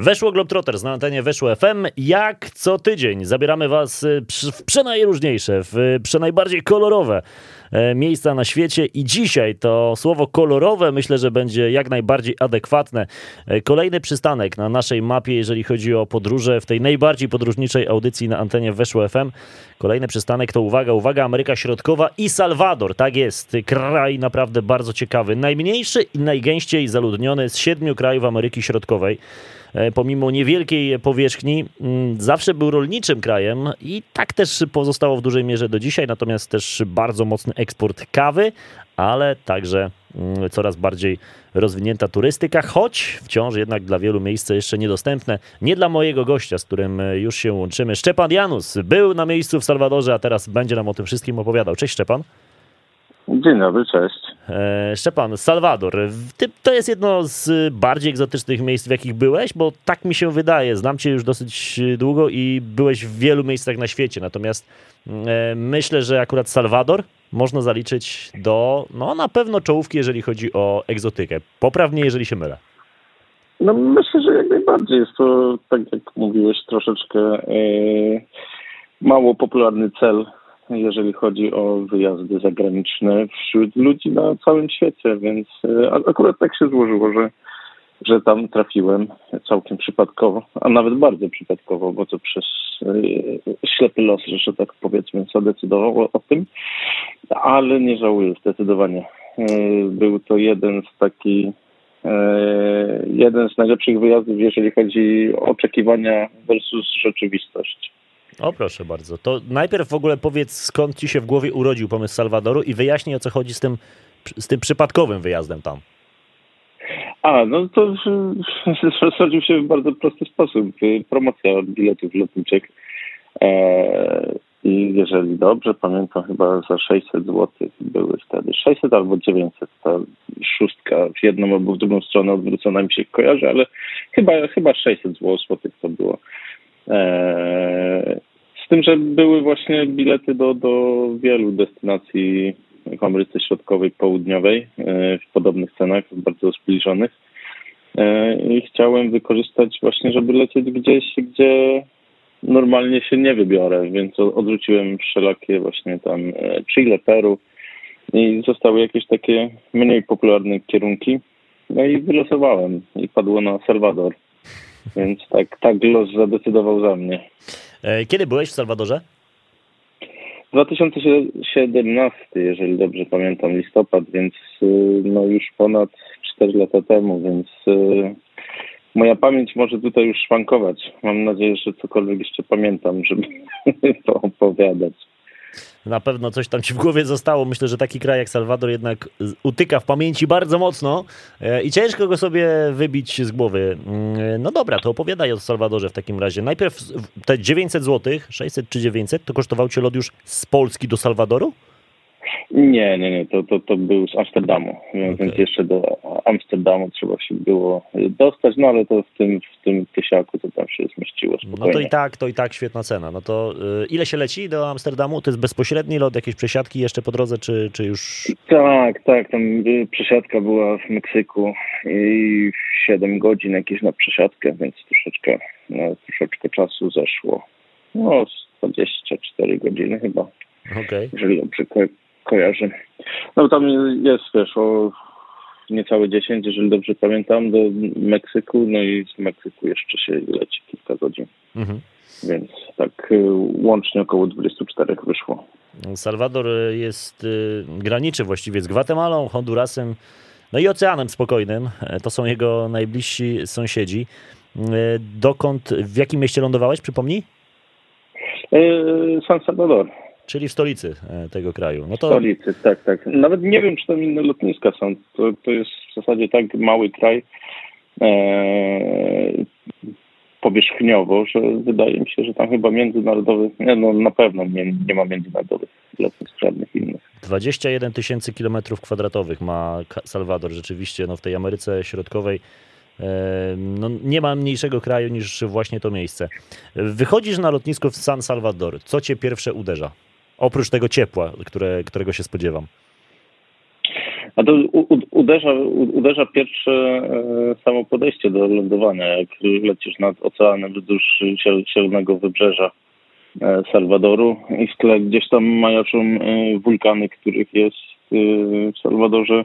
Weszło Globetrotters na antenie Weszło FM. Jak co tydzień zabieramy was y, w przenajróżniejsze, w przenajbardziej kolorowe e, miejsca na świecie i dzisiaj to słowo kolorowe myślę, że będzie jak najbardziej adekwatne. E, kolejny przystanek na naszej mapie, jeżeli chodzi o podróże w tej najbardziej podróżniczej audycji na antenie Weszło FM. Kolejny przystanek to uwaga, uwaga, Ameryka Środkowa i Salwador. Tak jest, kraj naprawdę bardzo ciekawy. Najmniejszy i najgęściej zaludniony z siedmiu krajów Ameryki Środkowej. E, pomimo niewielkiej powierzchni, mm, zawsze był rolniczym krajem i tak też pozostało w dużej mierze do dzisiaj, natomiast też bardzo mocny eksport kawy, ale także mm, coraz bardziej rozwinięta turystyka, choć wciąż jednak dla wielu miejsce jeszcze niedostępne. Nie dla mojego gościa, z którym e, już się łączymy. Szczepan Janus był na miejscu w Salwadorze, a teraz będzie nam o tym wszystkim opowiadał. Cześć Szczepan. Dzień dobry, cześć. E, Szczepan, Salwador, to jest jedno z bardziej egzotycznych miejsc, w jakich byłeś, bo tak mi się wydaje. Znam cię już dosyć długo i byłeś w wielu miejscach na świecie, natomiast e, myślę, że akurat Salwador można zaliczyć do, no na pewno czołówki, jeżeli chodzi o egzotykę. Poprawnie, jeżeli się mylę. No myślę, że jak najbardziej. Jest to, tak jak mówiłeś, troszeczkę e, mało popularny cel jeżeli chodzi o wyjazdy zagraniczne wśród ludzi na całym świecie, więc e, akurat tak się złożyło, że, że tam trafiłem całkiem przypadkowo, a nawet bardzo przypadkowo, bo to przez e, ślepy los, że tak powiedzmy, zadecydował o, o tym, ale nie żałuję zdecydowanie. E, był to jeden z takich jeden z najlepszych wyjazdów, jeżeli chodzi o oczekiwania versus rzeczywistość. O proszę bardzo. To najpierw w ogóle powiedz, skąd ci się w głowie urodził pomysł Salwadoru i wyjaśnij, o co chodzi z tym, z tym przypadkowym wyjazdem tam. A, no to zrodził się w bardzo prosty sposób. Promocja biletów lotniczych. E, I jeżeli dobrze pamiętam, chyba za 600 zł były wtedy 600 albo 900 ta szóstka w jedną albo w drugą stronę odwrócona mi się kojarzy, ale chyba, chyba 600 zł to było. E, z tym, że były właśnie bilety do, do wielu destynacji w Ameryce Środkowej, Południowej e, w podobnych cenach, bardzo zbliżonych. E, I chciałem wykorzystać właśnie, żeby lecieć gdzieś, gdzie normalnie się nie wybiorę, więc odrzuciłem wszelakie właśnie tam Chile, Peru i zostały jakieś takie mniej popularne kierunki. No i wylosowałem i padło na Salwador. Więc tak, tak los zadecydował za mnie. E, kiedy byłeś w Salwadorze? 2017, jeżeli dobrze pamiętam, listopad, więc y, no już ponad 4 lata temu, więc y, moja pamięć może tutaj już szwankować. Mam nadzieję, że cokolwiek jeszcze pamiętam, żeby to opowiadać na pewno coś tam ci w głowie zostało. Myślę, że taki kraj jak Salwador jednak utyka w pamięci bardzo mocno e, i ciężko go sobie wybić z głowy. Mm, no dobra, to opowiadaj o Salwadorze w takim razie. Najpierw te 900 zł, 600 czy 900, to kosztował cię lot już z Polski do Salwadoru? Nie, nie, nie, to, to, to był z Amsterdamu, okay. więc jeszcze do Amsterdamu trzeba się było dostać, no ale to w tym, w tym tysiaku to tam się zmieściło spokojnie. No to i tak, to i tak świetna cena. No to y, ile się leci do Amsterdamu? To jest bezpośredni lot, jakieś przesiadki jeszcze po drodze, czy, czy już... Tak, tak, tam przesiadka była w Meksyku i 7 godzin jakieś na przesiadkę, więc troszeczkę, no, troszeczkę czasu zeszło. No, 24 godziny chyba. Okay. Jeżeli dobrze kojarzy. No tam jest, wiesz, o niecałe 10, jeżeli dobrze pamiętam, do Meksyku, no i z Meksyku jeszcze się leci kilka godzin. Mhm. Więc tak y, łącznie około 24 wyszło. Salwador jest, y, graniczy właściwie z Gwatemalą, Hondurasem, no i Oceanem Spokojnym. E, to są jego najbliżsi sąsiedzi. E, dokąd, w jakim mieście lądowałeś, przypomnij? E, San Salvador. Czyli w stolicy e, tego kraju. No to... W stolicy, tak, tak. Nawet nie wiem, czy tam inne lotniska są. To, to jest w zasadzie tak mały kraj e, powierzchniowo, że wydaje mi się, że tam chyba międzynarodowych, nie, no na pewno nie, nie ma międzynarodowych lotnisk żadnych innych. 21 tysięcy kilometrów kwadratowych ma Salwador rzeczywiście no, w tej Ameryce Środkowej. E, no, nie ma mniejszego kraju niż właśnie to miejsce. Wychodzisz na lotnisko w San Salvador. Co cię pierwsze uderza? Oprócz tego ciepła, które, którego się spodziewam. A to uderza, uderza pierwsze e, samo podejście do lądowania, jak lecisz nad oceanem wzdłuż zielonego wybrzeża e, Salwadoru i w tle gdzieś tam majaczą e, wulkany, których jest w Salwadorze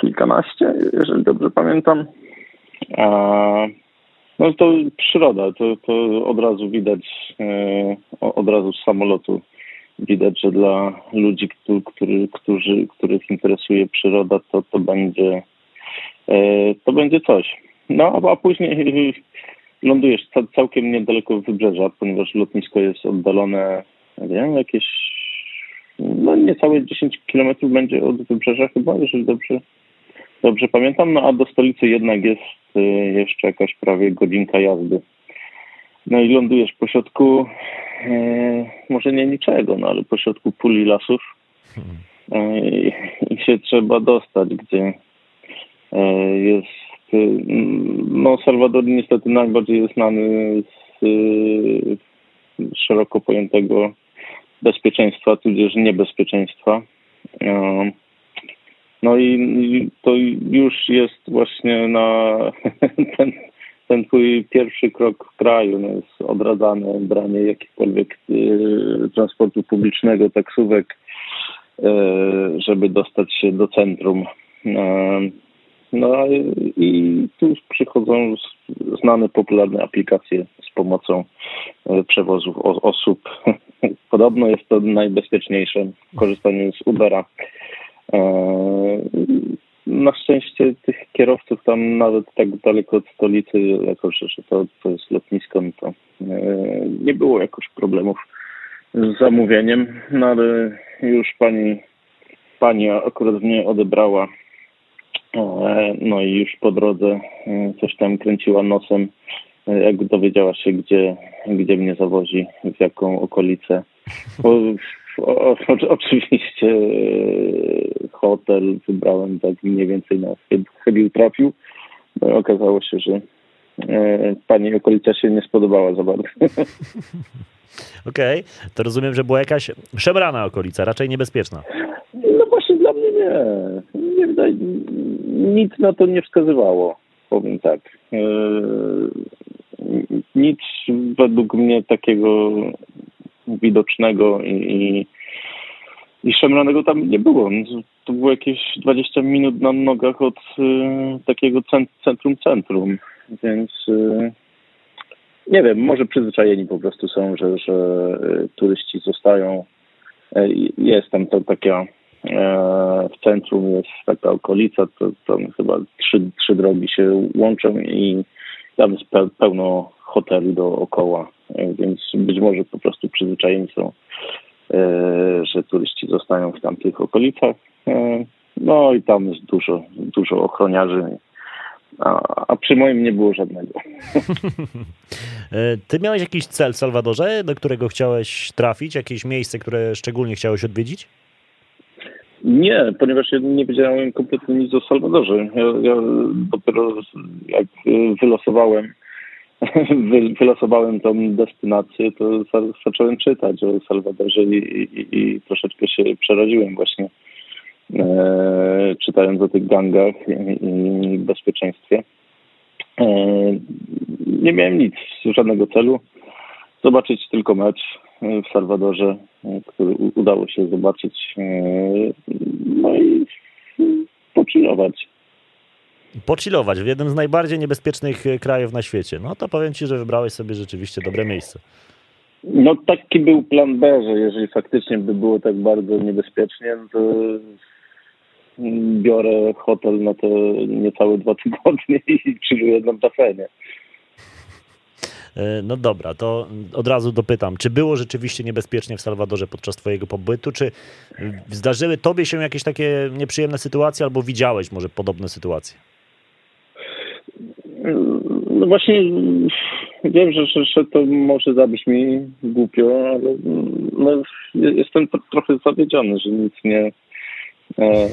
kilkanaście, jeżeli dobrze pamiętam. A, no to przyroda, to, to od razu widać, od razu z samolotu widać, że dla ludzi, który, którzy, których interesuje przyroda, to, to będzie e, to będzie coś. No a później lądujesz całkiem niedaleko wybrzeża, ponieważ lotnisko jest oddalone, nie wiem, jakieś no niecałe 10 kilometrów będzie od wybrzeża chyba, jeżeli dobrze, dobrze pamiętam. No a do stolicy jednak jest e, jeszcze jakaś prawie godzinka jazdy. No i lądujesz po środku, e, może nie niczego, no ale po środku puli lasów e, i, i się trzeba dostać, gdzie e, jest, e, no Salwador niestety najbardziej jest znany z e, szeroko pojętego bezpieczeństwa, tudzież niebezpieczeństwa. E, no i to już jest właśnie na ten ten twój pierwszy krok w kraju no jest odradzane branie jakichkolwiek y, transportu publicznego, taksówek, y, żeby dostać się do centrum. Y, no i tu przychodzą znane, popularne aplikacje z pomocą y, przewozów osób. Podobno jest to najbezpieczniejsze korzystanie z Ubera. Na szczęście tych kierowców tam nawet tak daleko od stolicy, jako że to, to jest lotnisko, no to e, nie było jakoś problemów z zamówieniem, no ale już pani, pani akurat mnie odebrała, e, no i już po drodze e, coś tam kręciła nosem, jak dowiedziała się, gdzie, gdzie mnie zawozi, w jaką okolicę. Bo o, oczywiście e, hotel wybrałem tak mniej więcej na chybił trafił. No okazało się, że e, pani okolica się nie spodobała za bardzo. Okej, okay. to rozumiem, że była jakaś szemrana okolica, raczej niebezpieczna. No właśnie dla mnie nie. nie wydaje, nic na to nie wskazywało, powiem tak. E, nic według mnie takiego widocznego i, i, i szemranego tam nie było. To było jakieś 20 minut na nogach od y, takiego centrum centrum, więc y, nie wiem, może przyzwyczajeni po prostu są, że, że y, turyści zostają. E, jest tam to taka e, w centrum jest taka okolica, to tam chyba trzy, trzy drogi się łączą i tam jest pełno hoteli dookoła, więc być może po prostu przyzwyczajeni są, e, że turyści zostają w tamtych okolicach. E, no i tam jest dużo, dużo ochroniarzy, a, a przy moim nie było żadnego. Ty miałeś jakiś cel w Salwadorze, do którego chciałeś trafić? Jakieś miejsce, które szczególnie chciałeś odwiedzić? Nie, ponieważ ja nie wiedziałem kompletnie nic o Salwadorze. Ja, ja dopiero jak wylosowałem wylosowałem tą destynację, to zacząłem czytać o Salwadorze i, i, i troszeczkę się przeraziłem właśnie e, czytając o tych gangach i, i bezpieczeństwie. E, nie miałem nic, żadnego celu. Zobaczyć tylko mecz w Salwadorze, który udało się zobaczyć. E, no i pochillować pochillować w jednym z najbardziej niebezpiecznych e, krajów na świecie. No to powiem ci, że wybrałeś sobie rzeczywiście dobre miejsce. No taki był plan B, że jeżeli faktycznie by było tak bardzo niebezpiecznie, to biorę hotel na te niecałe dwa tygodnie i chilluję na basenie. E, no dobra, to od razu dopytam, czy było rzeczywiście niebezpiecznie w Salwadorze podczas twojego pobytu, czy zdarzyły tobie się jakieś takie nieprzyjemne sytuacje, albo widziałeś może podobne sytuacje? No właśnie wiem, że, że, że to może zabrzmi głupio, ale no, jestem trochę zawiedziony, że nic nie, e,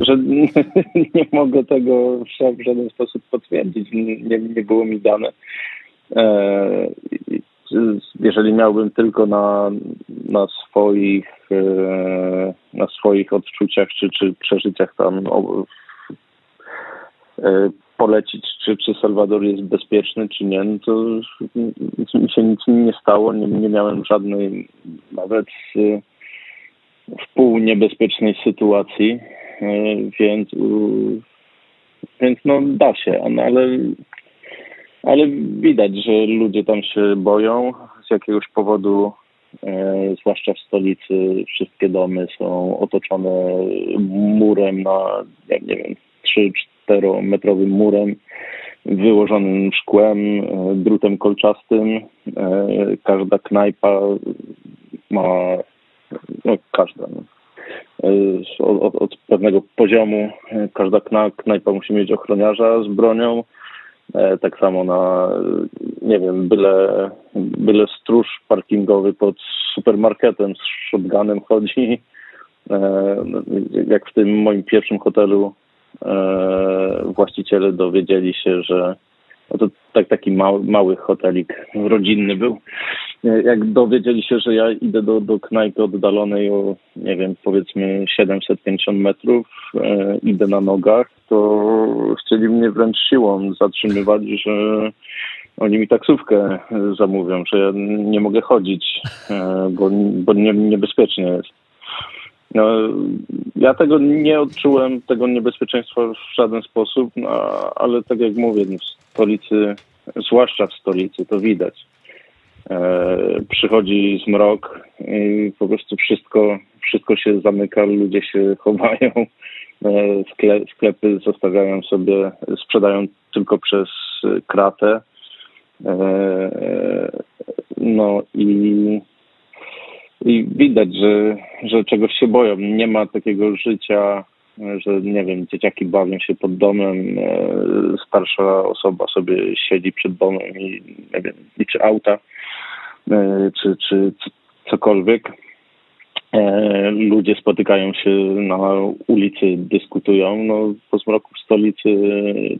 że nie, nie, mogę tego w żaden sposób potwierdzić. Nie, nie było mi dane. E, jeżeli miałbym tylko na, na swoich e, na swoich odczuciach czy, czy przeżyciach tam e, polecić, czy, czy Salwador jest bezpieczny, czy nie, no to mi się nic nie stało, nie, nie miałem żadnej nawet wpół niebezpiecznej sytuacji, więc więc no da się, no, ale ale widać, że ludzie tam się boją z jakiegoś powodu, e, zwłaszcza w stolicy. Wszystkie domy są otoczone murem na, jak nie wiem, 3-4 metrowym murem wyłożonym szkłem, e, drutem kolczastym. E, każda knajpa ma, no każda, no, od, od, pewnego poziomu, każda knajpa musi mieć ochroniarza z bronią. E, tak samo na, nie wiem, byle, byle stróż parkingowy pod supermarketem z shotgunem chodzi. E, jak w tym moim pierwszym hotelu e, właściciele dowiedzieli się, że no to tak, taki mały, mały hotelik rodzinny był. Jak dowiedzieli się, że ja idę do, do knajpy oddalonej o, nie wiem, powiedzmy 750 metrów, e, idę na nogach, to chcieli mnie wręcz siłą zatrzymywać, że oni mi taksówkę zamówią, że ja nie mogę chodzić, e, bo, bo nie, niebezpiecznie jest. No, ja tego nie odczułem, tego niebezpieczeństwa w żaden sposób, no, ale tak jak mówię, w stolicy, zwłaszcza w stolicy, to widać. E, przychodzi zmrok i po prostu wszystko, wszystko się zamyka, ludzie się chowają, e, sklepy zostawiają sobie, sprzedają tylko przez kratę. E, no i i widać, że, że czegoś się boją. Nie ma takiego życia, że nie wiem, dzieciaki bawią się pod domem, e, starsza osoba sobie siedzi przed domem i nie wiem, liczy auta, e, czy, czy cokolwiek. E, ludzie spotykają się na ulicy, dyskutują. No, po zmroku w stolicy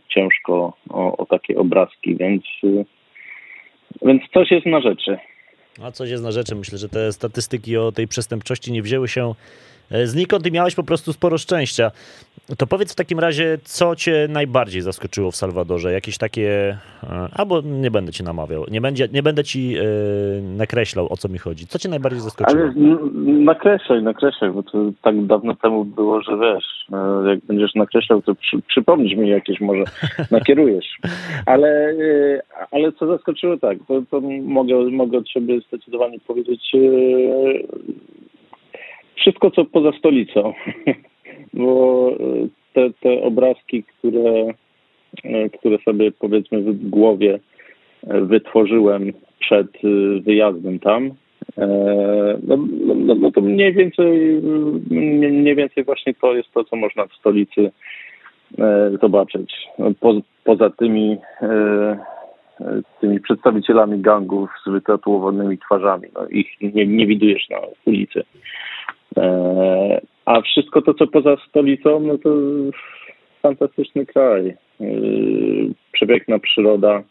ciężko o, o takie obrazki, więc, więc coś jest na rzeczy. A coś jest na rzeczy. Myślę, że te statystyki o tej przestępczości nie wzięły się e, znikąd i miałeś po prostu sporo szczęścia. To powiedz w takim razie, co cię najbardziej zaskoczyło w Salwadorze? Jakieś takie, e, albo nie będę ci namawiał, nie, będzie, nie będę ci yy, nakreślał, o co mi chodzi. Co cię najbardziej zaskoczyło? Ale nakreślaj, nakreślaj, bo to tak dawno temu było, że wiesz, jak będziesz nakreślał, to przy, przypomnisz mi jakieś może, nakierujesz. Ale, ale co zaskoczyło, tak, to, to mogę, mogę od siebie zdecydowanie powiedzieć wszystko, co poza stolicą. bo e, te, te obrazki, które, e, które sobie powiedzmy w głowie e, wytworzyłem przed wyjazdem tam, no, no, no, no to mniej więcej, mniej więcej właśnie to jest to, co można w stolicy zobaczyć. Po, poza tymi, tymi przedstawicielami gangów z wytatuowanymi twarzami. No, ich nie, nie widujesz na ulicy. A wszystko to, co poza stolicą, no to fantastyczny kraj. Yy, przepiękna przyroda,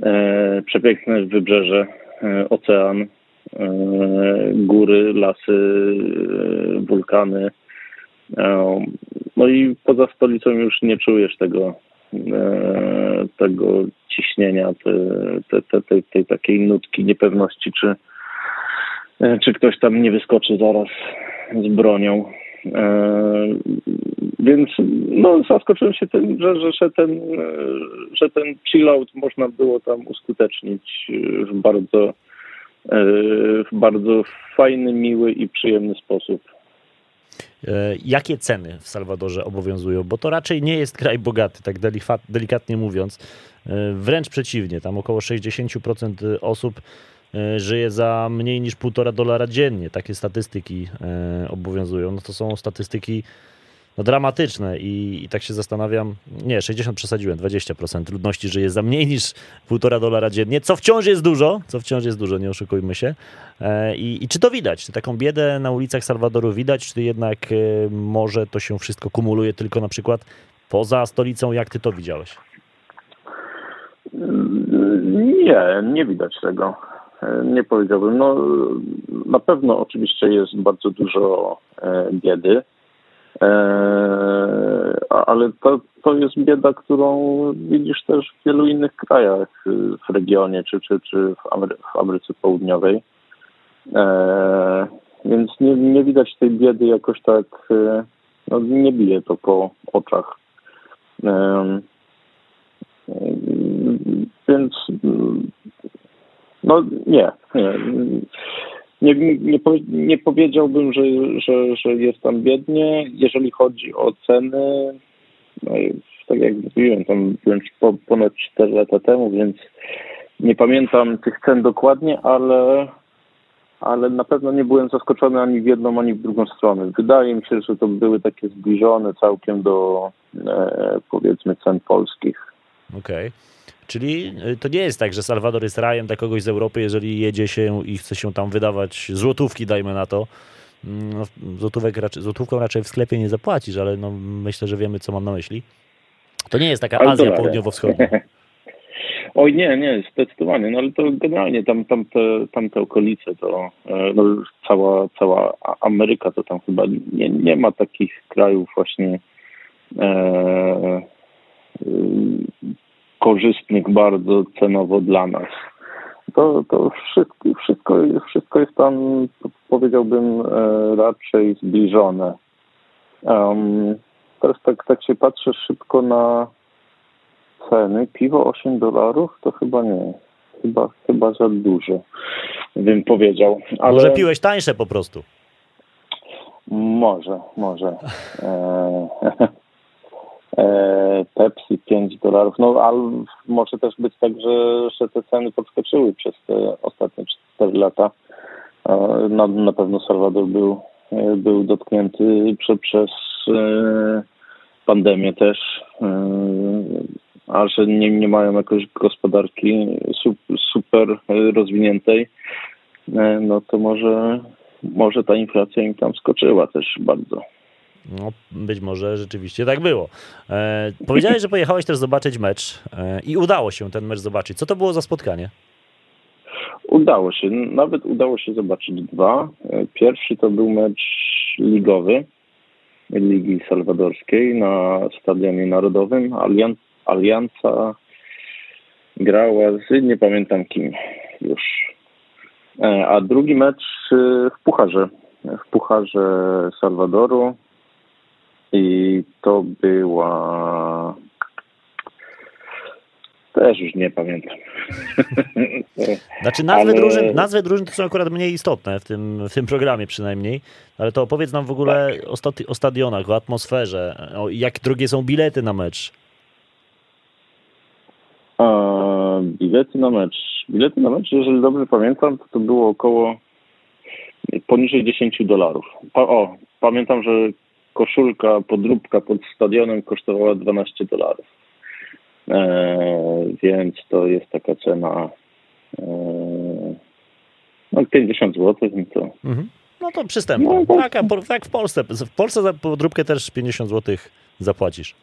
yy, przepiękne wybrzeże, yy, ocean, góry, lasy, wulkany. No i poza stolicą już nie czujesz tego, tego ciśnienia, tej, tej, tej, tej takiej nutki niepewności, czy, czy ktoś tam nie wyskoczy zaraz z bronią. E, więc no, zaskoczyłem się tym, że, że, że, ten, że ten chillout można było tam uskutecznić w bardzo, e, w bardzo fajny, miły i przyjemny sposób. E, jakie ceny w Salwadorze obowiązują? Bo to raczej nie jest kraj bogaty, tak delikatnie mówiąc. Wręcz przeciwnie, tam około 60% osób E, żyje za mniej niż półtora dolara dziennie. Takie statystyki e, obowiązują. No to są statystyki no, dramatyczne I, i tak się zastanawiam, nie, 60 przesadziłem, 20% ludności żyje za mniej niż półtora dolara dziennie, co wciąż jest dużo, co wciąż jest dużo, nie oszukujmy się. E, I, i czy to widać? Czy taką biedę na ulicach Salwadoru widać, czy jednak może to się wszystko kumuluje tylko na przykład poza stolicą? Jak ty to widziałeś? Nie, nie widać tego. Nie powiedziałbym. No, na pewno oczywiście jest bardzo dużo biedy, ale to, to jest bieda, którą widzisz też w wielu innych krajach w regionie czy, czy, czy w, Amery w Ameryce Południowej. Więc nie, nie widać tej biedy jakoś tak, no, nie bije to po oczach. Więc no nie, nie. Nie, nie, nie powiedziałbym, że, że, że jest tam biednie. Jeżeli chodzi o ceny, no, tak jak mówiłem, tam byłem po, ponad 4 lata temu, więc nie pamiętam tych cen dokładnie, ale, ale na pewno nie byłem zaskoczony ani w jedną, ani w drugą stronę. Wydaje mi się, że to były takie zbliżone całkiem do e, powiedzmy cen polskich. Okej. Okay. Czyli y, to nie jest tak, że Salwador jest rajem dla kogoś z Europy, jeżeli jedzie się i chce się tam wydawać złotówki, dajmy na to. Mm, no, złotówek raczej, złotówką raczej w sklepie nie zapłacisz, ale no, myślę, że wiemy, co mam na myśli. To nie jest taka ale Azja południowo-wschodnia. Oj nie, nie, zdecydowanie, no ale to generalnie tam, tam, te, tam te okolice, to e, no, cała, cała Ameryka, to tam chyba nie, nie ma takich krajów właśnie e, korzystnych bardzo cenowo dla nas. To, to wszystko, wszystko, wszystko jest tam, powiedziałbym, e, raczej zbliżone. Um, teraz tak, tak się patrzę szybko na ceny. Piwo 8 dolarów to chyba nie. Chyba, chyba za dużo, bym powiedział. Ale... Może piłeś tańsze po prostu. Może, może. E, E, Pepsi 5 dolarów. No ale może też być tak, że, że te ceny podskoczyły przez te ostatnie 4 lata. E, na, na pewno Salwador był, e, był dotknięty prze, przez pandemię też, a że nie, nie mają jakoś gospodarki super rozwiniętej, no to może, może ta inflacja im tam skoczyła też bardzo. No, być może rzeczywiście tak było. E, powiedziałeś, że pojechałeś też zobaczyć mecz e, i udało się ten mecz zobaczyć. Co to było za spotkanie? Udało się. Nawet udało się zobaczyć dwa. E, pierwszy to był mecz ligowy Ligi Salwadorskiej na Stadionie Narodowym. Alian Alianza grała z nie pamiętam kim już. E, a drugi mecz e, w Pucharze. W Pucharze Salwadoru i to była. Też już nie pamiętam. Znaczy nazwy, ale... drużyn, nazwy drużyn to są akurat mniej istotne w tym, w tym programie przynajmniej, ale to opowiedz nam w ogóle tak. o, sta- o stadionach, o atmosferze, o jak drogie są bilety na mecz. A, bilety na mecz. Bilety na mecz, jeżeli dobrze pamiętam, to, to było około poniżej 10 dolarów. o, pamiętam, że koszulka, podróbka pod stadionem kosztowała 12 dolarów. E, więc to jest taka cena e, no 50 zł. No to, mhm. no to przystępne. No. Tak, tak w Polsce. W Polsce za podróbkę też 50 zł zapłacisz.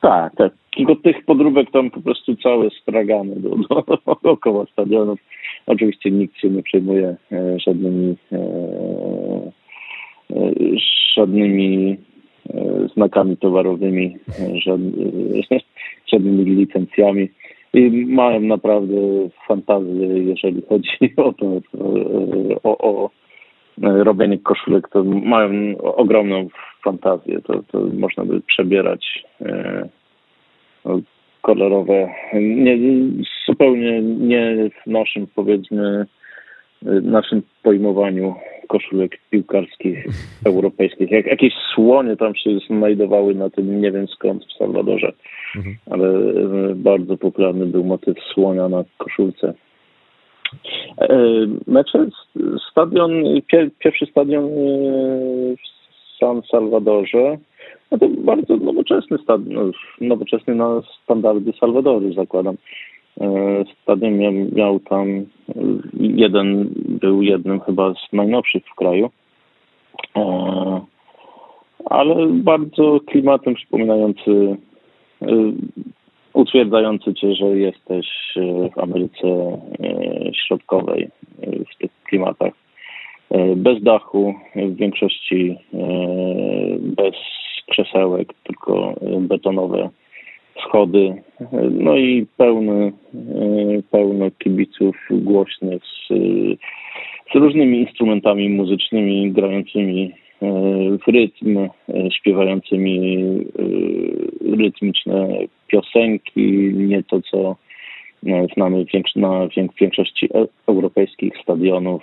Tak, tak. Tylko tych podróbek tam po prostu całe stragany do, do, dookoła stadionów. Oczywiście nikt się nie przejmuje e, żadnymi e, żadnymi znakami towarowymi, e, żadnymi licencjami. I mają naprawdę fantazję, jeżeli chodzi o to, o, o robienie koszulek, to mają ogromną fantazję. To, to można by przebierać e, no, kolorowe, nie, zupełnie nie w naszym powiedzmy, naszym pojmowaniu koszulek piłkarskich europejskich. Jak, jakieś słonie tam się znajdowały na tym, nie wiem skąd, w Salwadorze, mhm. ale e, bardzo popularny był motyw słonia na koszulce. E, mecze, stadion, pierwszy stadion e, w San Salwadorze, no to bardzo nowoczesny stadion, no, nowoczesny na standardy Salwadoru zakładam. E, stadion miał, miał tam jeden, był jednym chyba z najnowszych w kraju, e, ale bardzo klimatem przypominający e, utwierdzający cię, że jesteś w Ameryce Środkowej, w tych klimatach. Bez dachu, w większości bez krzesełek, tylko betonowe schody, no i pełny, pełno kibiców głośnych z, z różnymi instrumentami muzycznymi grającymi w rytm, śpiewającymi rytmiczne piosenki, nie to co znamy na większości e, europejskich stadionów,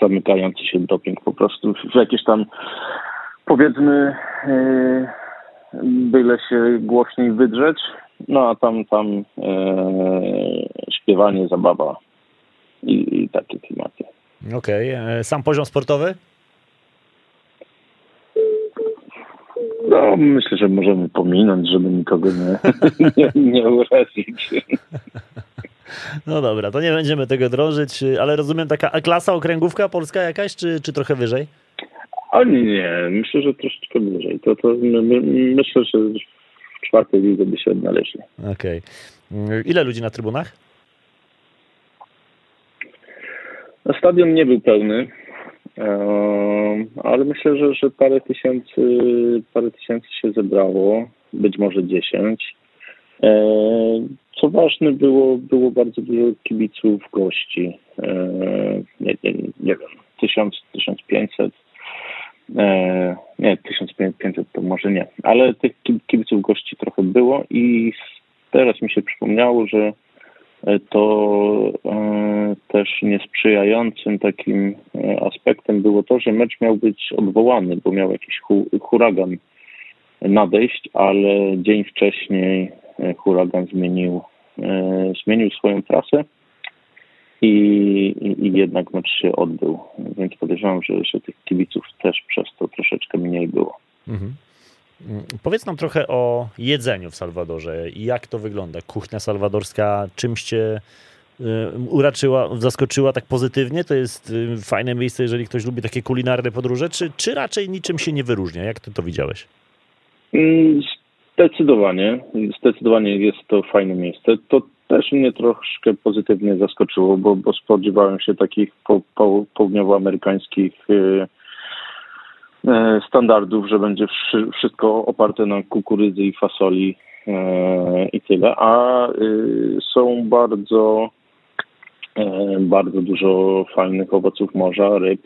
zamykający się doping po prostu w jakieś tam powiedzmy byle się głośniej wydrzeć, no a tam tam e, śpiewanie, zabawa i, i takie klimaty. Okej. Okay. E, sam poziom sportowy? No, myślę, że możemy pominąć, żeby nikogo nie, nie, nie urazić. No dobra, to nie będziemy tego drążyć, ale rozumiem taka klasa okręgówka polska jakaś, czy, czy trochę wyżej? O nie, nie, myślę, że troszeczkę wyżej. To, to my, my, myślę, że w czwartej lidze by się odnaleźli. Okej. Okay. Ile ludzi na trybunach? Stadion nie był pełny, ale myślę, że, że parę tysięcy, parę tysięcy się zebrało, być może dziesięć. Co ważne, było, było bardzo dużo kibiców, gości. Nie, nie, nie wiem, 1000, 1500 E, nie, 1500 to może nie, ale tych kibiców gości trochę było i teraz mi się przypomniało, że e, to e, też niesprzyjającym takim aspektem było to, że mecz miał być odwołany, bo miał jakiś huragan nadejść, ale dzień wcześniej huragan zmienił, zmienił swoją trasę i, i, i, jednak mecz się odbył. Więc podejrzewam, że, że tych kibiców też przez to troszeczkę mniej było. Mhm. Powiedz nam trochę o jedzeniu w Salwadorze. Jak to wygląda? Kuchnia salwadorska czymś cię y, uraczyła, zaskoczyła tak pozytywnie? To jest y, fajne miejsce, jeżeli ktoś lubi takie kulinarne podróże, czy, czy raczej niczym się nie wyróżnia? Jak ty to widziałeś? Mm, zdecydowanie. Zdecydowanie jest to fajne miejsce. To też mnie troszkę pozytywnie zaskoczyło, bo, bo spodziewałem się takich po, po, południowoamerykańskich y, y, standardów, że będzie wszystko oparte na kukurydzy i fasoli y, i tyle, a są bardzo bardzo dużo fajnych owoców morza, ryb,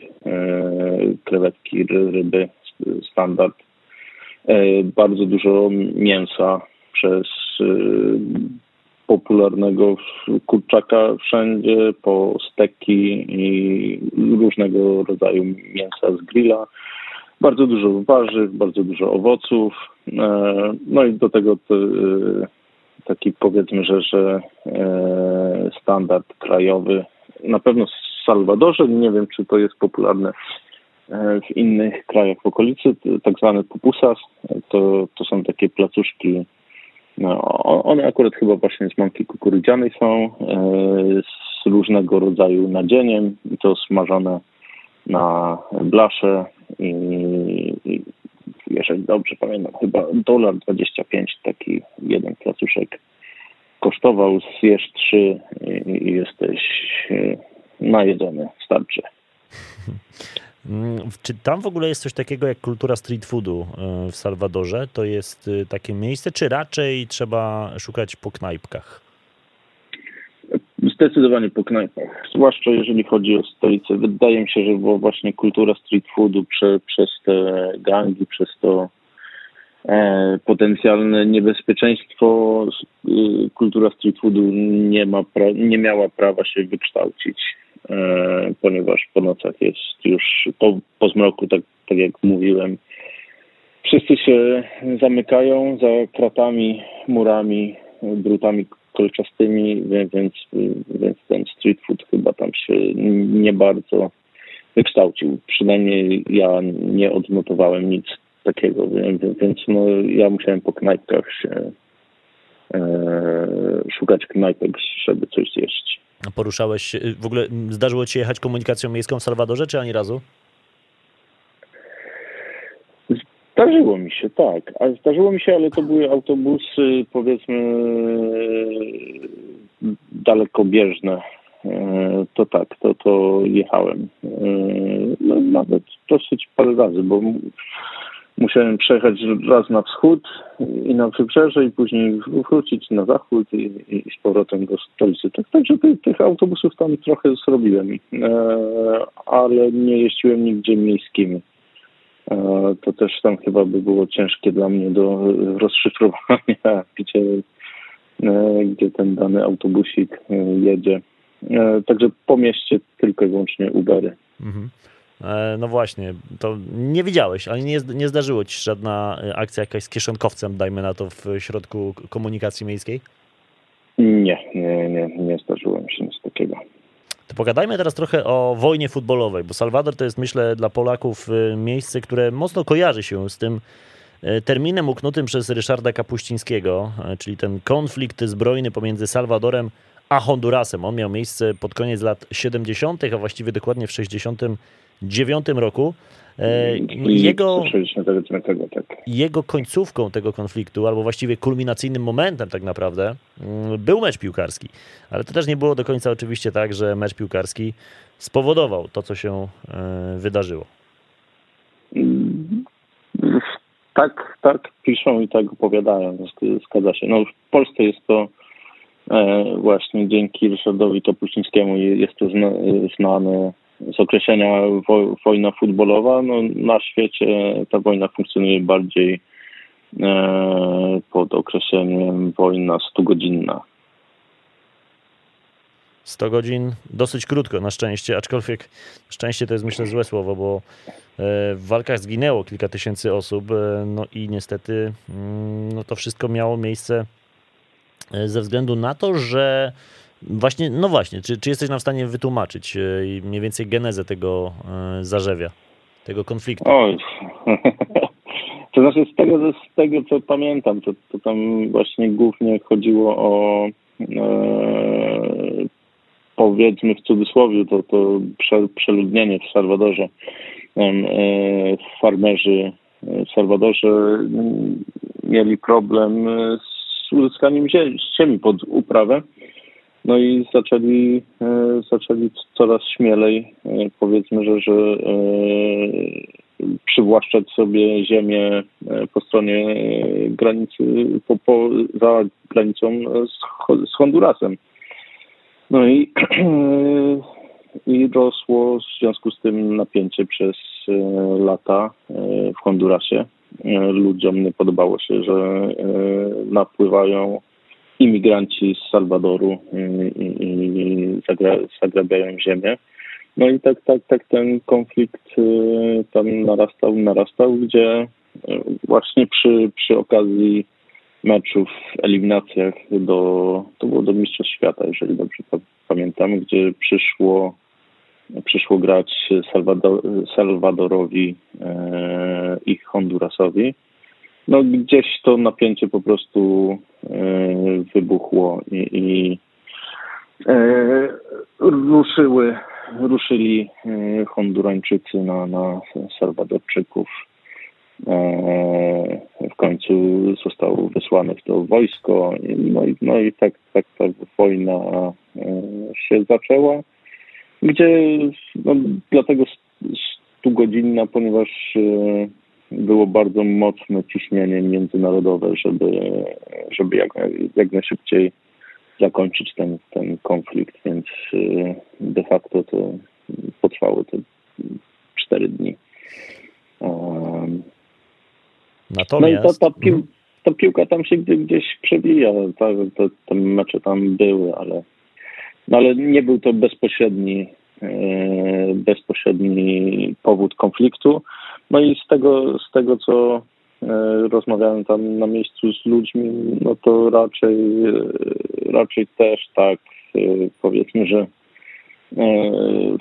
krewetki, ryby, standard. Bardzo dużo mięsa przez popularnego kurczaka wszędzie, po steki i różnego rodzaju mięsa z grilla. Bardzo dużo warzyw, bardzo dużo owoców. E, no i do tego e, taki powiedzmy, że, że e, standard krajowy. Na pewno w Salwadorze, nie wiem czy to jest popularne w innych krajach w okolicy, tak zwane pupusas. To, to są takie placuszki no, one akurat chyba właśnie z mąki kukurydzianej są, e, z różnego rodzaju nadzieniem i to smażone na blasze i, i jeżeli dobrze pamiętam, chyba dolar 25 taki jeden placuszek kosztował, zjesz trzy i, jesteś e, najedzony, starczy. Mm, czy tam w ogóle jest coś takiego jak kultura street foodu e, w Salwadorze? To jest e, takie miejsce, czy raczej trzeba szukać po knajpkach? Zdecydowanie po knajpach, zwłaszcza jeżeli chodzi o stolicę. Wydaje mi się, że właśnie kultura street foodu prze, przez te gangi, przez to e, potencjalne niebezpieczeństwo, e, kultura street foodu nie, ma pra, nie miała prawa się wykształcić ponieważ po nocach jest już po, po zmroku, tak, tak jak mówiłem, wszyscy się zamykają za kratami, murami, drutami kolczastymi, więc, więc ten street food chyba tam się nie bardzo wykształcił. Przynajmniej ja nie odnotowałem nic takiego, więc, więc no, ja musiałem po knajpkach się e, szukać knajpek, żeby coś zjeść. Poruszałeś się, w ogóle zdarzyło ci się jechać komunikacją miejską w Salwadorze, czy ani razu? Zdarzyło mi się, tak. A zdarzyło mi się, ale to były autobusy, powiedzmy, dalekobieżne. E, to tak, to, to jechałem. E, no, nawet dosyć parę razy, bo musiałem przejechać raz na wschód i na wybrzeże i później wrócić na zachód i, i z powrotem do stolicy. Tak, także tych, tych autobusów tam trochę zrobiłem, e, ale nie jeździłem nigdzie miejskimi. To też tam chyba by było ciężkie dla mnie do rozszyfrowania, gdzie, gdzie ten dany autobusik jedzie. E, także po mieście tylko i wyłącznie Ubery. Mhm. E, no właśnie, to nie widziałeś, ale nie, nie zdarzyło ci się żadna e, akcja jakaś z kieszonkowcem, dajmy na to, w środku komunikacji miejskiej? Nie, nie, nie, nie zdarzyło mi się nic takiego. To pogadajmy teraz trochę o wojnie futbolowej, bo Salwador to jest, myślę, dla Polaków miejsce, które mocno kojarzy się z tym terminem uknutym przez Ryszarda Kapuścińskiego, czyli ten konflikt zbrojny pomiędzy Salwadorem a Hondurasem. On miał miejsce pod koniec lat 70., a właściwie dokładnie w 69 roku. E, jego, tak. jego końcówką tego konfliktu, albo właściwie kulminacyjnym momentem tak naprawdę, mm, był mecz piłkarski. Ale to też nie było do końca oczywiście tak, że mecz piłkarski spowodował to, co się e, wydarzyło. Tak, tak piszą i tak opowiadają, zgadza się. No, w Polsce jest to E, właśnie dzięki Ryszardowi Kapuścińskiemu jest to znane z określenia wojna futbolowa. No, na świecie ta wojna funkcjonuje bardziej e, pod określeniem wojna stugodzinna. 100 godzin dosyć krótko, na szczęście, aczkolwiek szczęście to jest myślę złe słowo, bo e, w walkach zginęło kilka tysięcy osób, no i niestety mm, no to wszystko miało miejsce E, ze względu na to, że właśnie, no właśnie, czy, czy jesteś nam w stanie wytłumaczyć e, mniej więcej genezę tego e, zarzewia, tego konfliktu? Oj. To znaczy z tego, z tego co pamiętam, to, to tam właśnie głównie chodziło o e, powiedzmy w cudzysłowie to, to prze, przeludnienie w Salwadorze. E, farmerzy w Salwadorze mieli problem z uzyskaniem ziemi pod uprawę. No i zaczęli, e, zaczęli coraz śmielej, e, powiedzmy, że, że e, przywłaszczać sobie ziemię po stronie granicy, po, po, za granicą z, z Hondurasem. No i, i rosło w związku z tym napięcie przez lata w Hondurasie. Ludziom nie podobało się, że napływają imigranci z Salwadoru i, i zagrabiają ziemię. No i tak, tak, tak ten konflikt tam narastał, narastał, gdzie właśnie przy, przy okazji meczów eliminacjach do, to było do Mistrzostw Świata, jeżeli dobrze pamiętam, gdzie przyszło przyszło grać Salwador, Salwadorowi i Hondurasowi. No gdzieś to napięcie po prostu e, wybuchło i, i e, ruszyły, ruszyli e, Hondurańczycy na, na Salwadorczyków. W końcu zostało wysłane w to wojsko, no i, no i tak, tak ta wojna się zaczęła gdzie no, dlatego stugodzinna, ponieważ było bardzo mocne ciśnienie międzynarodowe, żeby, żeby jak, jak najszybciej zakończyć ten, ten konflikt, więc e, de facto to potrwało to cztery dni. Natomiast... No i ta, ta, pił, ta piłka tam się gdzieś przewija, tak, te, te mecze tam były, ale no ale nie był to bezpośredni, e, bezpośredni powód konfliktu. No i z tego, z tego co e, rozmawiałem tam na miejscu z ludźmi, no to raczej, e, raczej też tak powiedzmy, że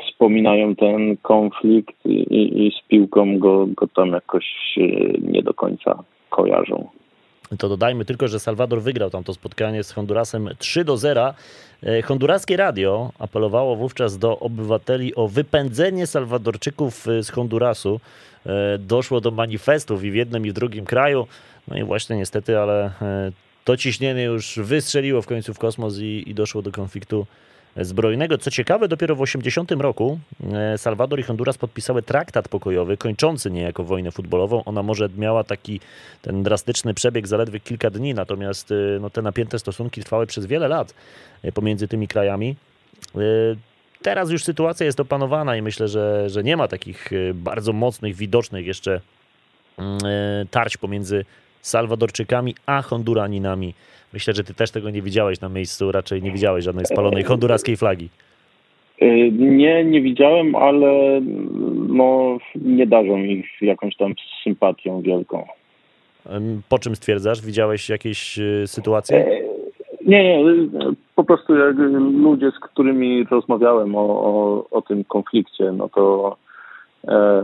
wspominają ten konflikt i, i z piłką go, go tam jakoś nie do końca kojarzą. To dodajmy tylko, że Salwador wygrał tam to spotkanie z Hondurasem 3 do 0. E, honduraskie radio apelowało wówczas do obywateli o wypędzenie Salwadorczyków e, z Hondurasu. E, doszło do manifestów i w jednym i w drugim kraju. No i właśnie niestety, ale to ciśnienie już wystrzeliło w końcu w kosmos i, i doszło do konfliktu zbrojnego. Co ciekawe, dopiero w 80 roku e, Salwador i Honduras podpisały traktat pokojowy, kończący niejako wojnę futbolową. Ona może miała taki ten drastyczny przebieg zaledwie kilka dni, natomiast e, no, te napięte stosunki trwały przez wiele lat e, pomiędzy tymi krajami. Teraz już sytuacja jest opanowana i myślę, że, że nie ma takich bardzo mocnych, widocznych jeszcze mm, tarć pomiędzy Salwadorczykami a Honduraninami Myślę, że ty też tego nie widziałeś na miejscu, raczej nie widziałeś żadnej spalonej honduraskiej flagi. Y, nie, nie widziałem, ale no, nie darzą ich jakąś tam sympatią wielką. Po czym stwierdzasz? Widziałeś jakieś y, sytuacje? E, nie, nie. Po prostu jak ludzie, z którymi rozmawiałem o, o, o tym konflikcie, no to e,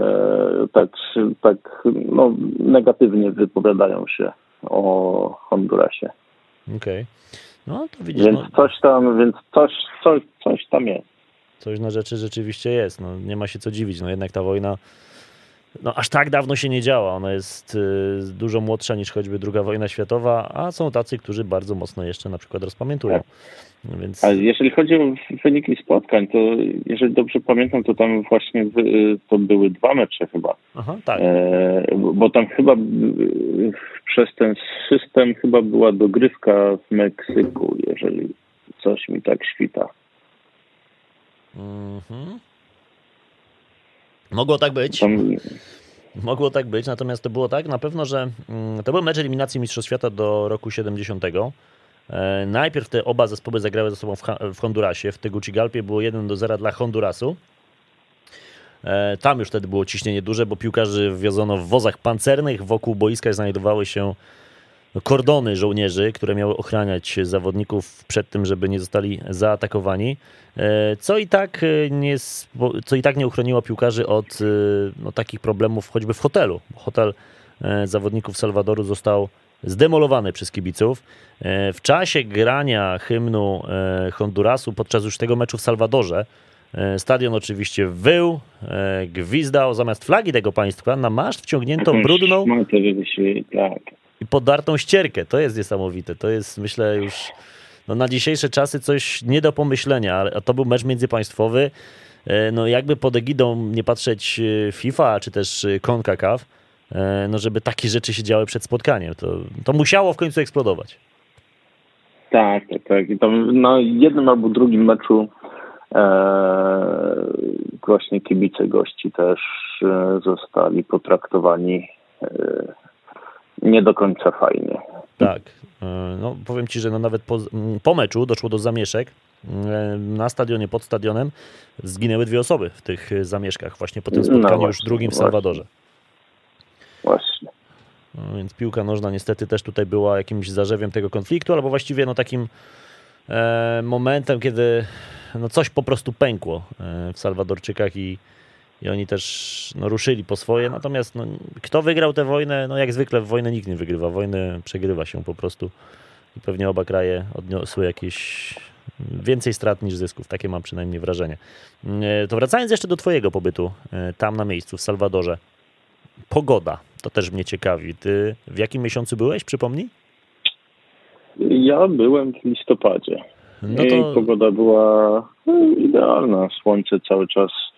tak, tak no, negatywnie wypowiadają się o Hondurasie. Okej. Okay. No to widzisz. Więc no, coś tam, więc coś, coś, coś tam jest. Coś na rzeczy rzeczywiście jest. No, nie ma się co dziwić. No jednak ta wojna no, aż tak dawno się nie działa. Ona jest y, dużo młodsza niż choćby II wojna światowa, a są tacy, którzy bardzo mocno jeszcze na przykład rozpamiętują. Tak. Więc... A jeżeli chodzi o wyniki spotkań, to jeżeli dobrze pamiętam, to tam właśnie to były dwa mecze chyba. Aha, tak. E, bo tam chyba przez ten system chyba była dogrywka w Meksyku, jeżeli coś mi tak świta. Mhm. Mogło tak być. Tam... Mogło tak być, natomiast to było tak na pewno, że mm, to był mecz eliminacji Mistrzostw Świata do roku 70. E, najpierw te oba zespoły zagrały ze sobą w Hondurasie. W Tegucigalpie było 1 do 0 dla Hondurasu. E, tam już wtedy było ciśnienie duże, bo piłkarzy wwiozono w wozach pancernych. Wokół boiska znajdowały się kordony żołnierzy, które miały ochraniać zawodników przed tym, żeby nie zostali zaatakowani. E, co i tak nie, co i tak nie uchroniło piłkarzy od no, takich problemów choćby w hotelu. Hotel zawodników Salwadoru został zdemolowany przez kibiców. E, w czasie grania hymnu e, Hondurasu podczas już tego meczu w Salwadorze e, stadion oczywiście wył, gwizdał zamiast flagi tego państwa na maszt wciągnięto brudną tak. I podartą ścierkę. To jest niesamowite. To jest myślę już no, na dzisiejsze czasy coś nie do pomyślenia, a to był mecz międzypaństwowy. No jakby pod egidą nie patrzeć FIFA czy też CONCACAF, E, no żeby takie rzeczy się działy przed spotkaniem. To, to musiało w końcu eksplodować. Tak, tak, tak. I na jednym albo drugim meczu e, właśnie kibice gości też e, zostali potraktowani e, nie do końca fajnie. Tak. E, no, powiem Ci, że no nawet po, po meczu doszło do zamieszek. E, na stadionie, pod stadionem zginęły dwie osoby w tych zamieszkach właśnie po tym spotkaniu no właśnie, już drugim w Salwadorze. Właśnie. No, więc piłka nożna niestety też tutaj była jakimś zarzewiem tego konfliktu, albo właściwie no takim e, momentem, kiedy no coś po prostu pękło e, w Salwadorczykach i, i oni też no, ruszyli po swoje. Natomiast no, kto wygrał tę wojnę? No jak zwykle w wojnę nikt nie wygrywa. Wojnę przegrywa się po prostu i pewnie oba kraje odniosły jakieś więcej strat niż zysków. Takie mam przynajmniej wrażenie. E, to wracając jeszcze do twojego pobytu e, tam na miejscu w Salwadorze. Pogoda, to też mnie ciekawi. Ty w jakim miesiącu byłeś, przypomnij? Ja byłem w listopadzie. No to... I pogoda była no, idealna. Słońce cały czas e,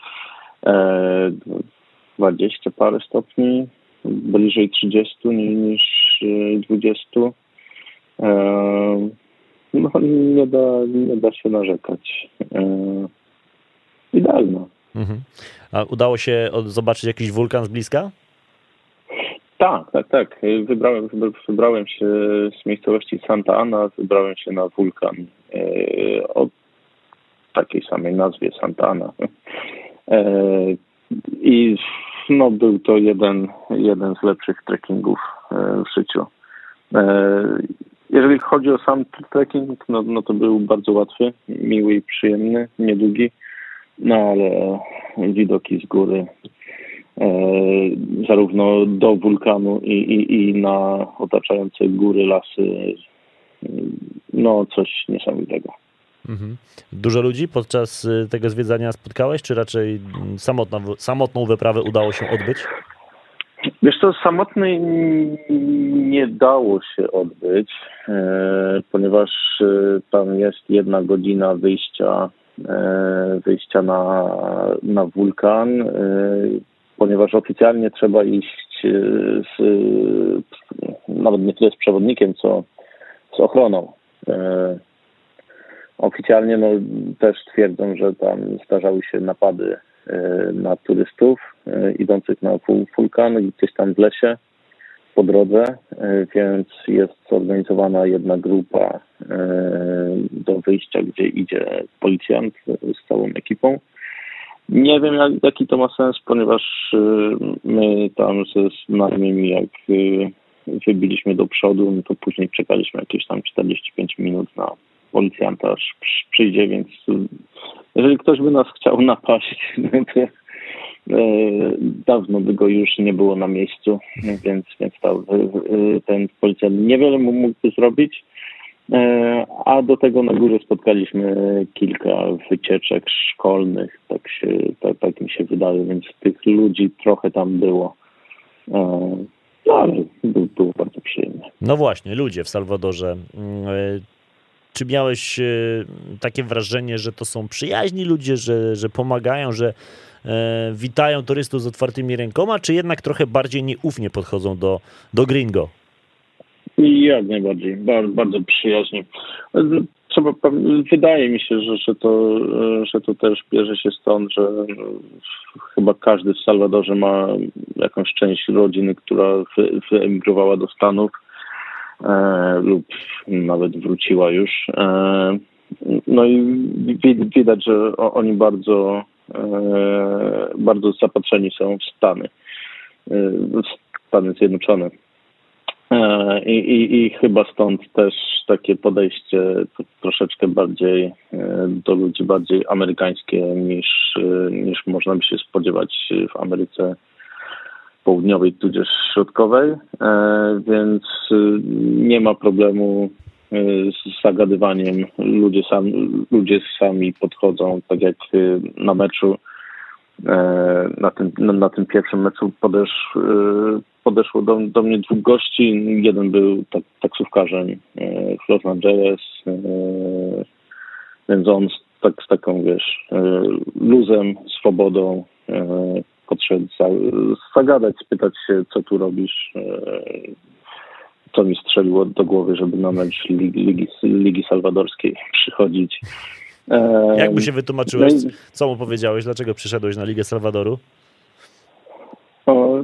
20 parę stopni, bliżej 30 niż 20. E, no, nie, da, nie da się narzekać. E, idealna. Mhm. A udało się zobaczyć jakiś wulkan z bliska? Tak, tak, tak. Wybrałem, wybrałem się z miejscowości Santa Ana, wybrałem się na wulkan e, o takiej samej nazwie Santa Ana. E, I no, był to jeden, jeden z lepszych trekkingów e, w życiu. Jeżeli chodzi o sam trekking, no, no to był bardzo łatwy, miły i przyjemny, niedługi, no ale widoki z góry zarówno do wulkanu i, i, i na otaczające góry, lasy. No, coś niesamowitego. Mhm. Dużo ludzi podczas tego zwiedzania spotkałeś, czy raczej samotną, samotną wyprawę udało się odbyć? Wiesz co, samotnej nie dało się odbyć, e, ponieważ e, tam jest jedna godzina wyjścia, e, wyjścia na, na wulkan, ponieważ oficjalnie trzeba iść z, nawet nie tyle z przewodnikiem, co z ochroną. Oficjalnie no, też twierdzą, że tam zdarzały się napady E, na turystów e, idących na wulkan gdzieś tam w lesie po drodze, e, więc jest zorganizowana jedna grupa do wyjścia, gdzie idzie policjant z całą ekipą. Nie wiem, jak, jaki to ma sens, ponieważ my tam ze znajomymi, jak wybiliśmy do przodu, no to później czekaliśmy jakieś tam 45 minut na policjanta aż przyjdzie, więc jeżeli ktoś by nas chciał napaść, to e, dawno by go już nie było na miejscu, więc, więc ta, ten policjant niewiele mógłby zrobić. E, a do tego na górze spotkaliśmy kilka wycieczek szkolnych, tak, się, tak, tak mi się wydaje, więc tych ludzi trochę tam było. E, no, ale było bardzo przyjemnie. No właśnie, ludzie w Salwadorze. Czy miałeś e, takie wrażenie, że to są przyjaźni ludzie, że, że pomagają, że e, witają turystów z otwartymi rękoma, czy jednak trochę bardziej nieufnie podchodzą do, do gringo? Jak najbardziej, bardzo, bardzo przyjaźnie. Trzeba, wydaje mi się, że, że, to, że to też bierze się stąd, że chyba każdy w Salwadorze ma jakąś część rodziny, która wyemigrowała do Stanów E, lub nawet wróciła już. E, no i widać, że oni bardzo, e, bardzo zapatrzeni są w Stany, w Stany Zjednoczone. I, i, I chyba stąd też takie podejście troszeczkę bardziej do ludzi bardziej amerykańskie niż, niż można by się spodziewać w Ameryce południowej tudzież środkowej, e, więc y, nie ma problemu y, z zagadywaniem. Ludzie sami, ludzie sami podchodzą, tak jak y, na meczu, e, na tym, na tym pierwszym meczu podesz, podeszło do, do mnie dwóch gości. Jeden był tak, taksówkarzem e, Los Angeles, więc on tak, z taką, wiesz, luzem, swobodą podszedł zagadać, spytać się, co tu robisz, e, co mi strzeliło do głowy, żeby na mecz Ligi, Ligi, Ligi Salwadorskiej przychodzić. E, Jak mu się wytłumaczyłeś? No co mu powiedziałeś? Dlaczego przyszedłeś na Ligę Salwadoru? O,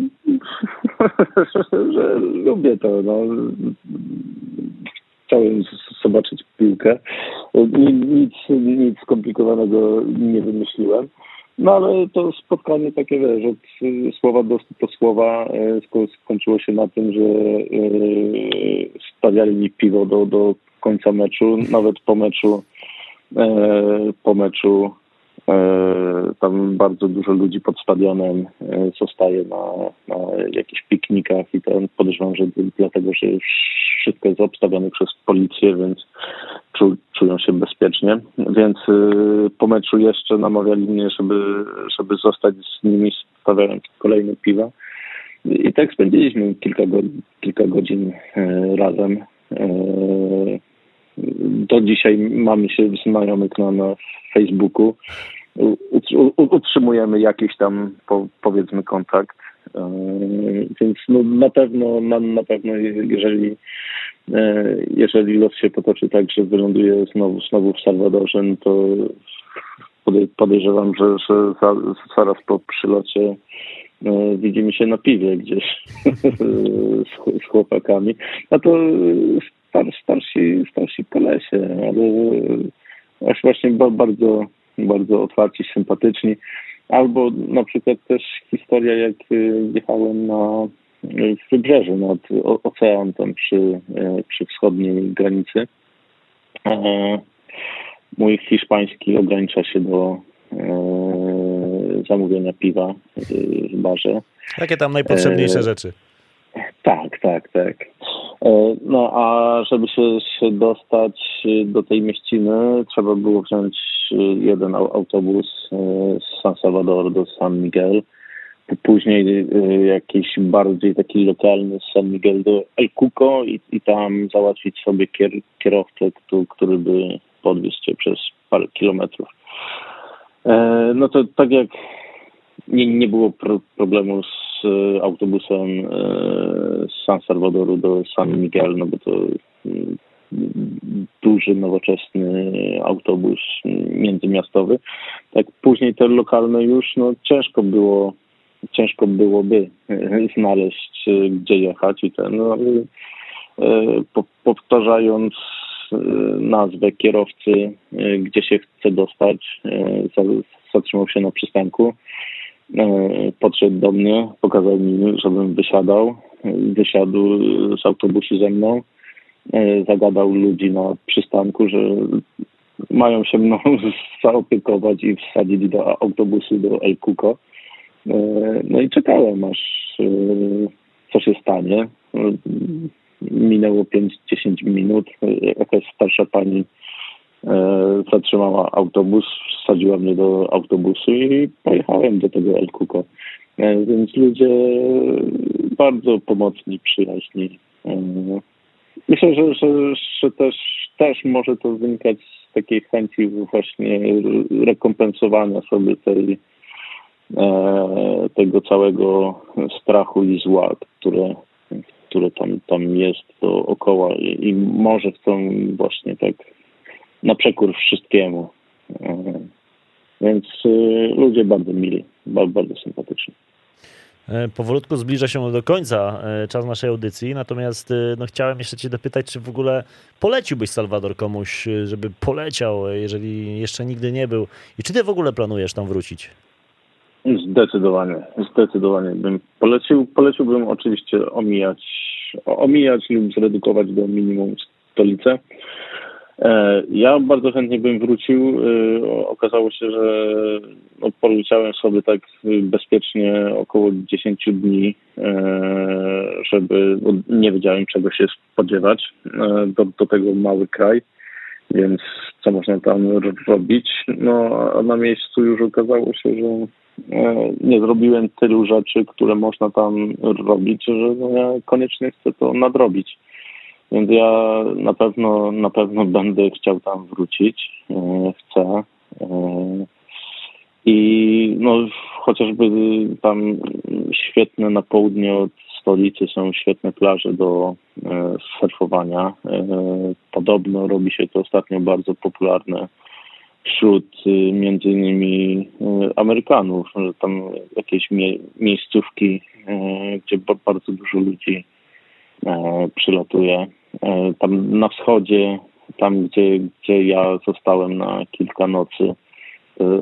że lubię to. No. Chciałem zobaczyć piłkę. Nic, nic skomplikowanego nie wymyśliłem. No ale to spotkanie takie, wiesz, od słowa do, do słowa e, skończyło się na tym, że e, stawiali mi piwo do, do końca meczu, nawet po meczu e, po meczu tam bardzo dużo ludzi pod stadionem zostaje na, na jakichś piknikach i to podejrzewam, że dlatego, że wszystko jest obstawione przez policję, więc czu, czują się bezpiecznie. Więc y, po meczu jeszcze namawiali mnie, żeby, żeby zostać z nimi, stawiając kolejne piwa. I tak spędziliśmy kilka, go, kilka godzin razem. Do dzisiaj mamy się znajomych na, na Facebooku. Utrzymujemy jakiś tam, po, powiedzmy, kontakt. Więc no, na pewno, na, na pewno, jeżeli E, jeżeli los się potoczy tak, że wyląduje znowu, znowu w Salwadorze, no to podejrzewam, że, że zaraz po przylocie e, widzimy się na piwie gdzieś z, chłopakami. A to star, starsi, starsi kolesie, ale właśnie bardzo, bardzo otwarci, sympatyczni. Albo na przykład też historia, jak jechałem na w wybrzeżu nad ocean, tam przy, e, przy wschodniej granicy. E, mój hiszpański ogranicza się do, e, zamówienia piwa w barze. Jakie tam najpotrzebniejsze rzeczy? Tak, tak, tak. No a żeby się, się dostać do tej mieściny, trzeba było wziąć jeden autobus z San Salvador do San Miguel później jakiś bardziej taki lokalny San Miguel do El Cuco i, i tam załatwić sobie kier, kierowcę, który, który by podwiózł cię przez parę kilometrów. E, no to tak jak nie, nie było pro, problemu z e, autobusem e, z San Salvadoru do San Miguel, no bo to mm, duży, nowoczesny autobus międzymiastowy. Tak później te lokalne już, no ciężko było ciężko byłoby e, znaleźć, e, gdzie jechać i ten, no, powtarzając nazwę kierowcy, gdzie się chce dostać, zatrzymał się na przystanku, podszedł do mnie, pokazał mi, żebym wysiadał, wysiadł z autobusu ze mną, zagadał ludzi na przystanku, że mają się mną zaopiekować i wsadzić do autobusu do El Cuco. E, no i czekałem, aż e, co się stanie. Minęło 5-10 minut. Jakaś starsza pani e, zatrzymała autobus, wsadziła mnie do autobusu i pojechałem do tego El Cuco. Więc ludzie bardzo pomocni, przyjaźni. Myślę, że, że, że też, też może to wynikać z takiej chęci właśnie rekompensowania sobie tej E, tego całego strachu i zła, które, które tam, tam jest dookoła i, i może chcą właśnie tak na przekór wszystkiemu. E, więc e, ludzie bardzo mili, bardzo, bardzo sympatyczni. Powolutku zbliża się do końca czas naszej audycji, natomiast no, chciałem jeszcze Cię dopytać, czy w ogóle poleciłbyś Salwador komuś, żeby poleciał, jeżeli jeszcze nigdy nie był i czy Ty w ogóle planujesz tam wrócić? Zdecydowanie, zdecydowanie bym polecił. Poleciłbym oczywiście omijać, omijać lub zredukować do minimum stolicę. E, ja bardzo chętnie bym wrócił. E, okazało się, że no, poleciałem sobie tak bezpiecznie około 10 dni, e, żeby, bo nie wiedziałem czego się spodziewać. Do, do tego mały kraj, więc co można tam robić? No, a na miejscu już okazało się, że nie zrobiłem tylu rzeczy, które można tam robić, że no ja koniecznie chcę to nadrobić. Więc ja na pewno, na pewno będę chciał tam wrócić. E, chcę. E, I no, chociażby tam świetne na południe od stolicy są świetne plaże do surfowania. Podobno robi się to ostatnio bardzo popularne wśród między innymi Amerykanów, że tam jakieś mie miejscówki, gdzie bardzo dużo ludzi przylatuje. Tam na wschodzie, tam gdzie, gdzie ja zostałem na kilka nocy,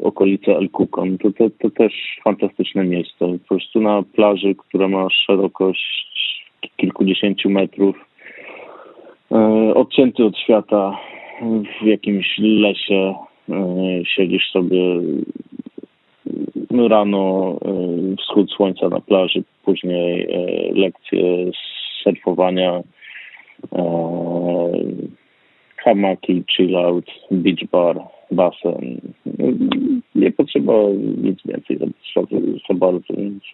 okolice El Cucon, to, to, to też fantastyczne miejsce. Po prostu na plaży, która ma szerokość kilkudziesięciu metrów, odcięty od świata w jakimś lesie, E, siedzisz sobie rano e, wschód słońca na plaży, później e, lekcje surfowania, hamaki, chill out, beach bar, basen. Nie potrzeba nic więcej za, za bardzo, więc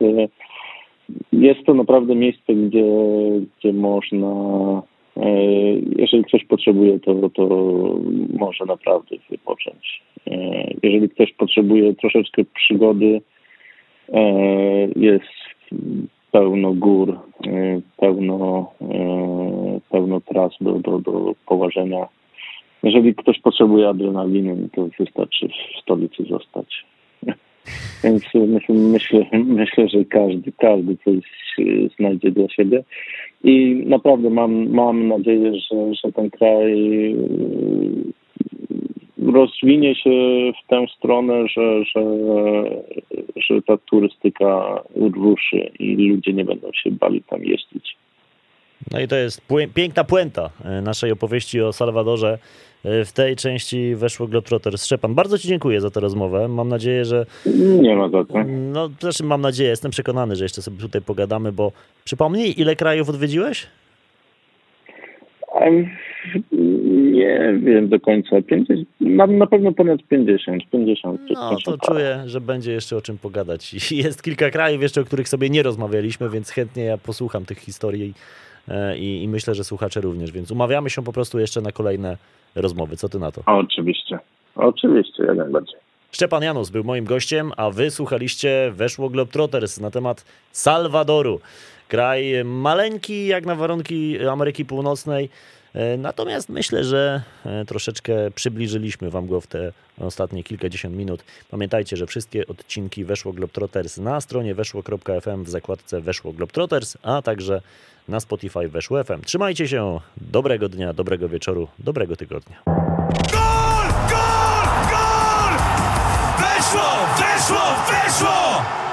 jest to naprawdę miejsce, gdzie, gdzie można E, jeżeli ktoś potrzebuje, to, to może naprawdę wypocząć. E, jeżeli ktoś potrzebuje troszeczkę przygody, e, jest pełno gór, pełno, pełno tras do, do, do położenia. Jeżeli ktoś potrzebuje adrenaliny, to wystarczy w stolicy zostać. Więc myślę, myślę, myślę, że każdy, każdy coś znajdzie dla siebie. I naprawdę mam, mam nadzieję, że, że ten kraj y, rozwinie się w tę stronę, że, że, że ta turystyka ruszy i ludzie nie będą się bali tam jeździć. No i to jest piękna puenta e, naszej opowieści o Salwadorze. E, w tej części weszło Globetrotters. Szczepan, bardzo Ci dziękuję za tę rozmowę. Mam nadzieję, że... Nie ma za to. No, zresztą mam nadzieję, jestem przekonany, że jeszcze sobie tutaj pogadamy, bo przypomnij, ile krajów odwiedziłeś? Nie wiem do końca. 50, na, na pewno ponad 50. 50 no to czuję, że będzie jeszcze o czym pogadać. Jest kilka krajów jeszcze, o których sobie nie rozmawialiśmy, więc chętnie ja posłucham tych historii e, i, i myślę, że słuchacze również. Więc umawiamy się po prostu jeszcze na kolejne rozmowy. Co ty na to? Oczywiście. Oczywiście, jak najbardziej. Szczepan Janus był moim gościem, a wy słuchaliście Weszło Globetrotters na temat Salwadoru. Kraj maleńki jak na warunki Ameryki Północnej, natomiast myślę, że e, troszeczkę przybliżyliśmy wam go w te ostatnie kilkadziesiąt minut. Pamiętajcie, że wszystkie odcinki Weszło Globetrotters na stronie weszło.fm w zakładce Weszło Globetrotters, a także na Spotify Weszło FM. Trzymajcie się, dobrego dnia, dobrego wieczoru, dobrego tygodnia. Gol! Gol! Gol! Weszło! Weszło! Weszło!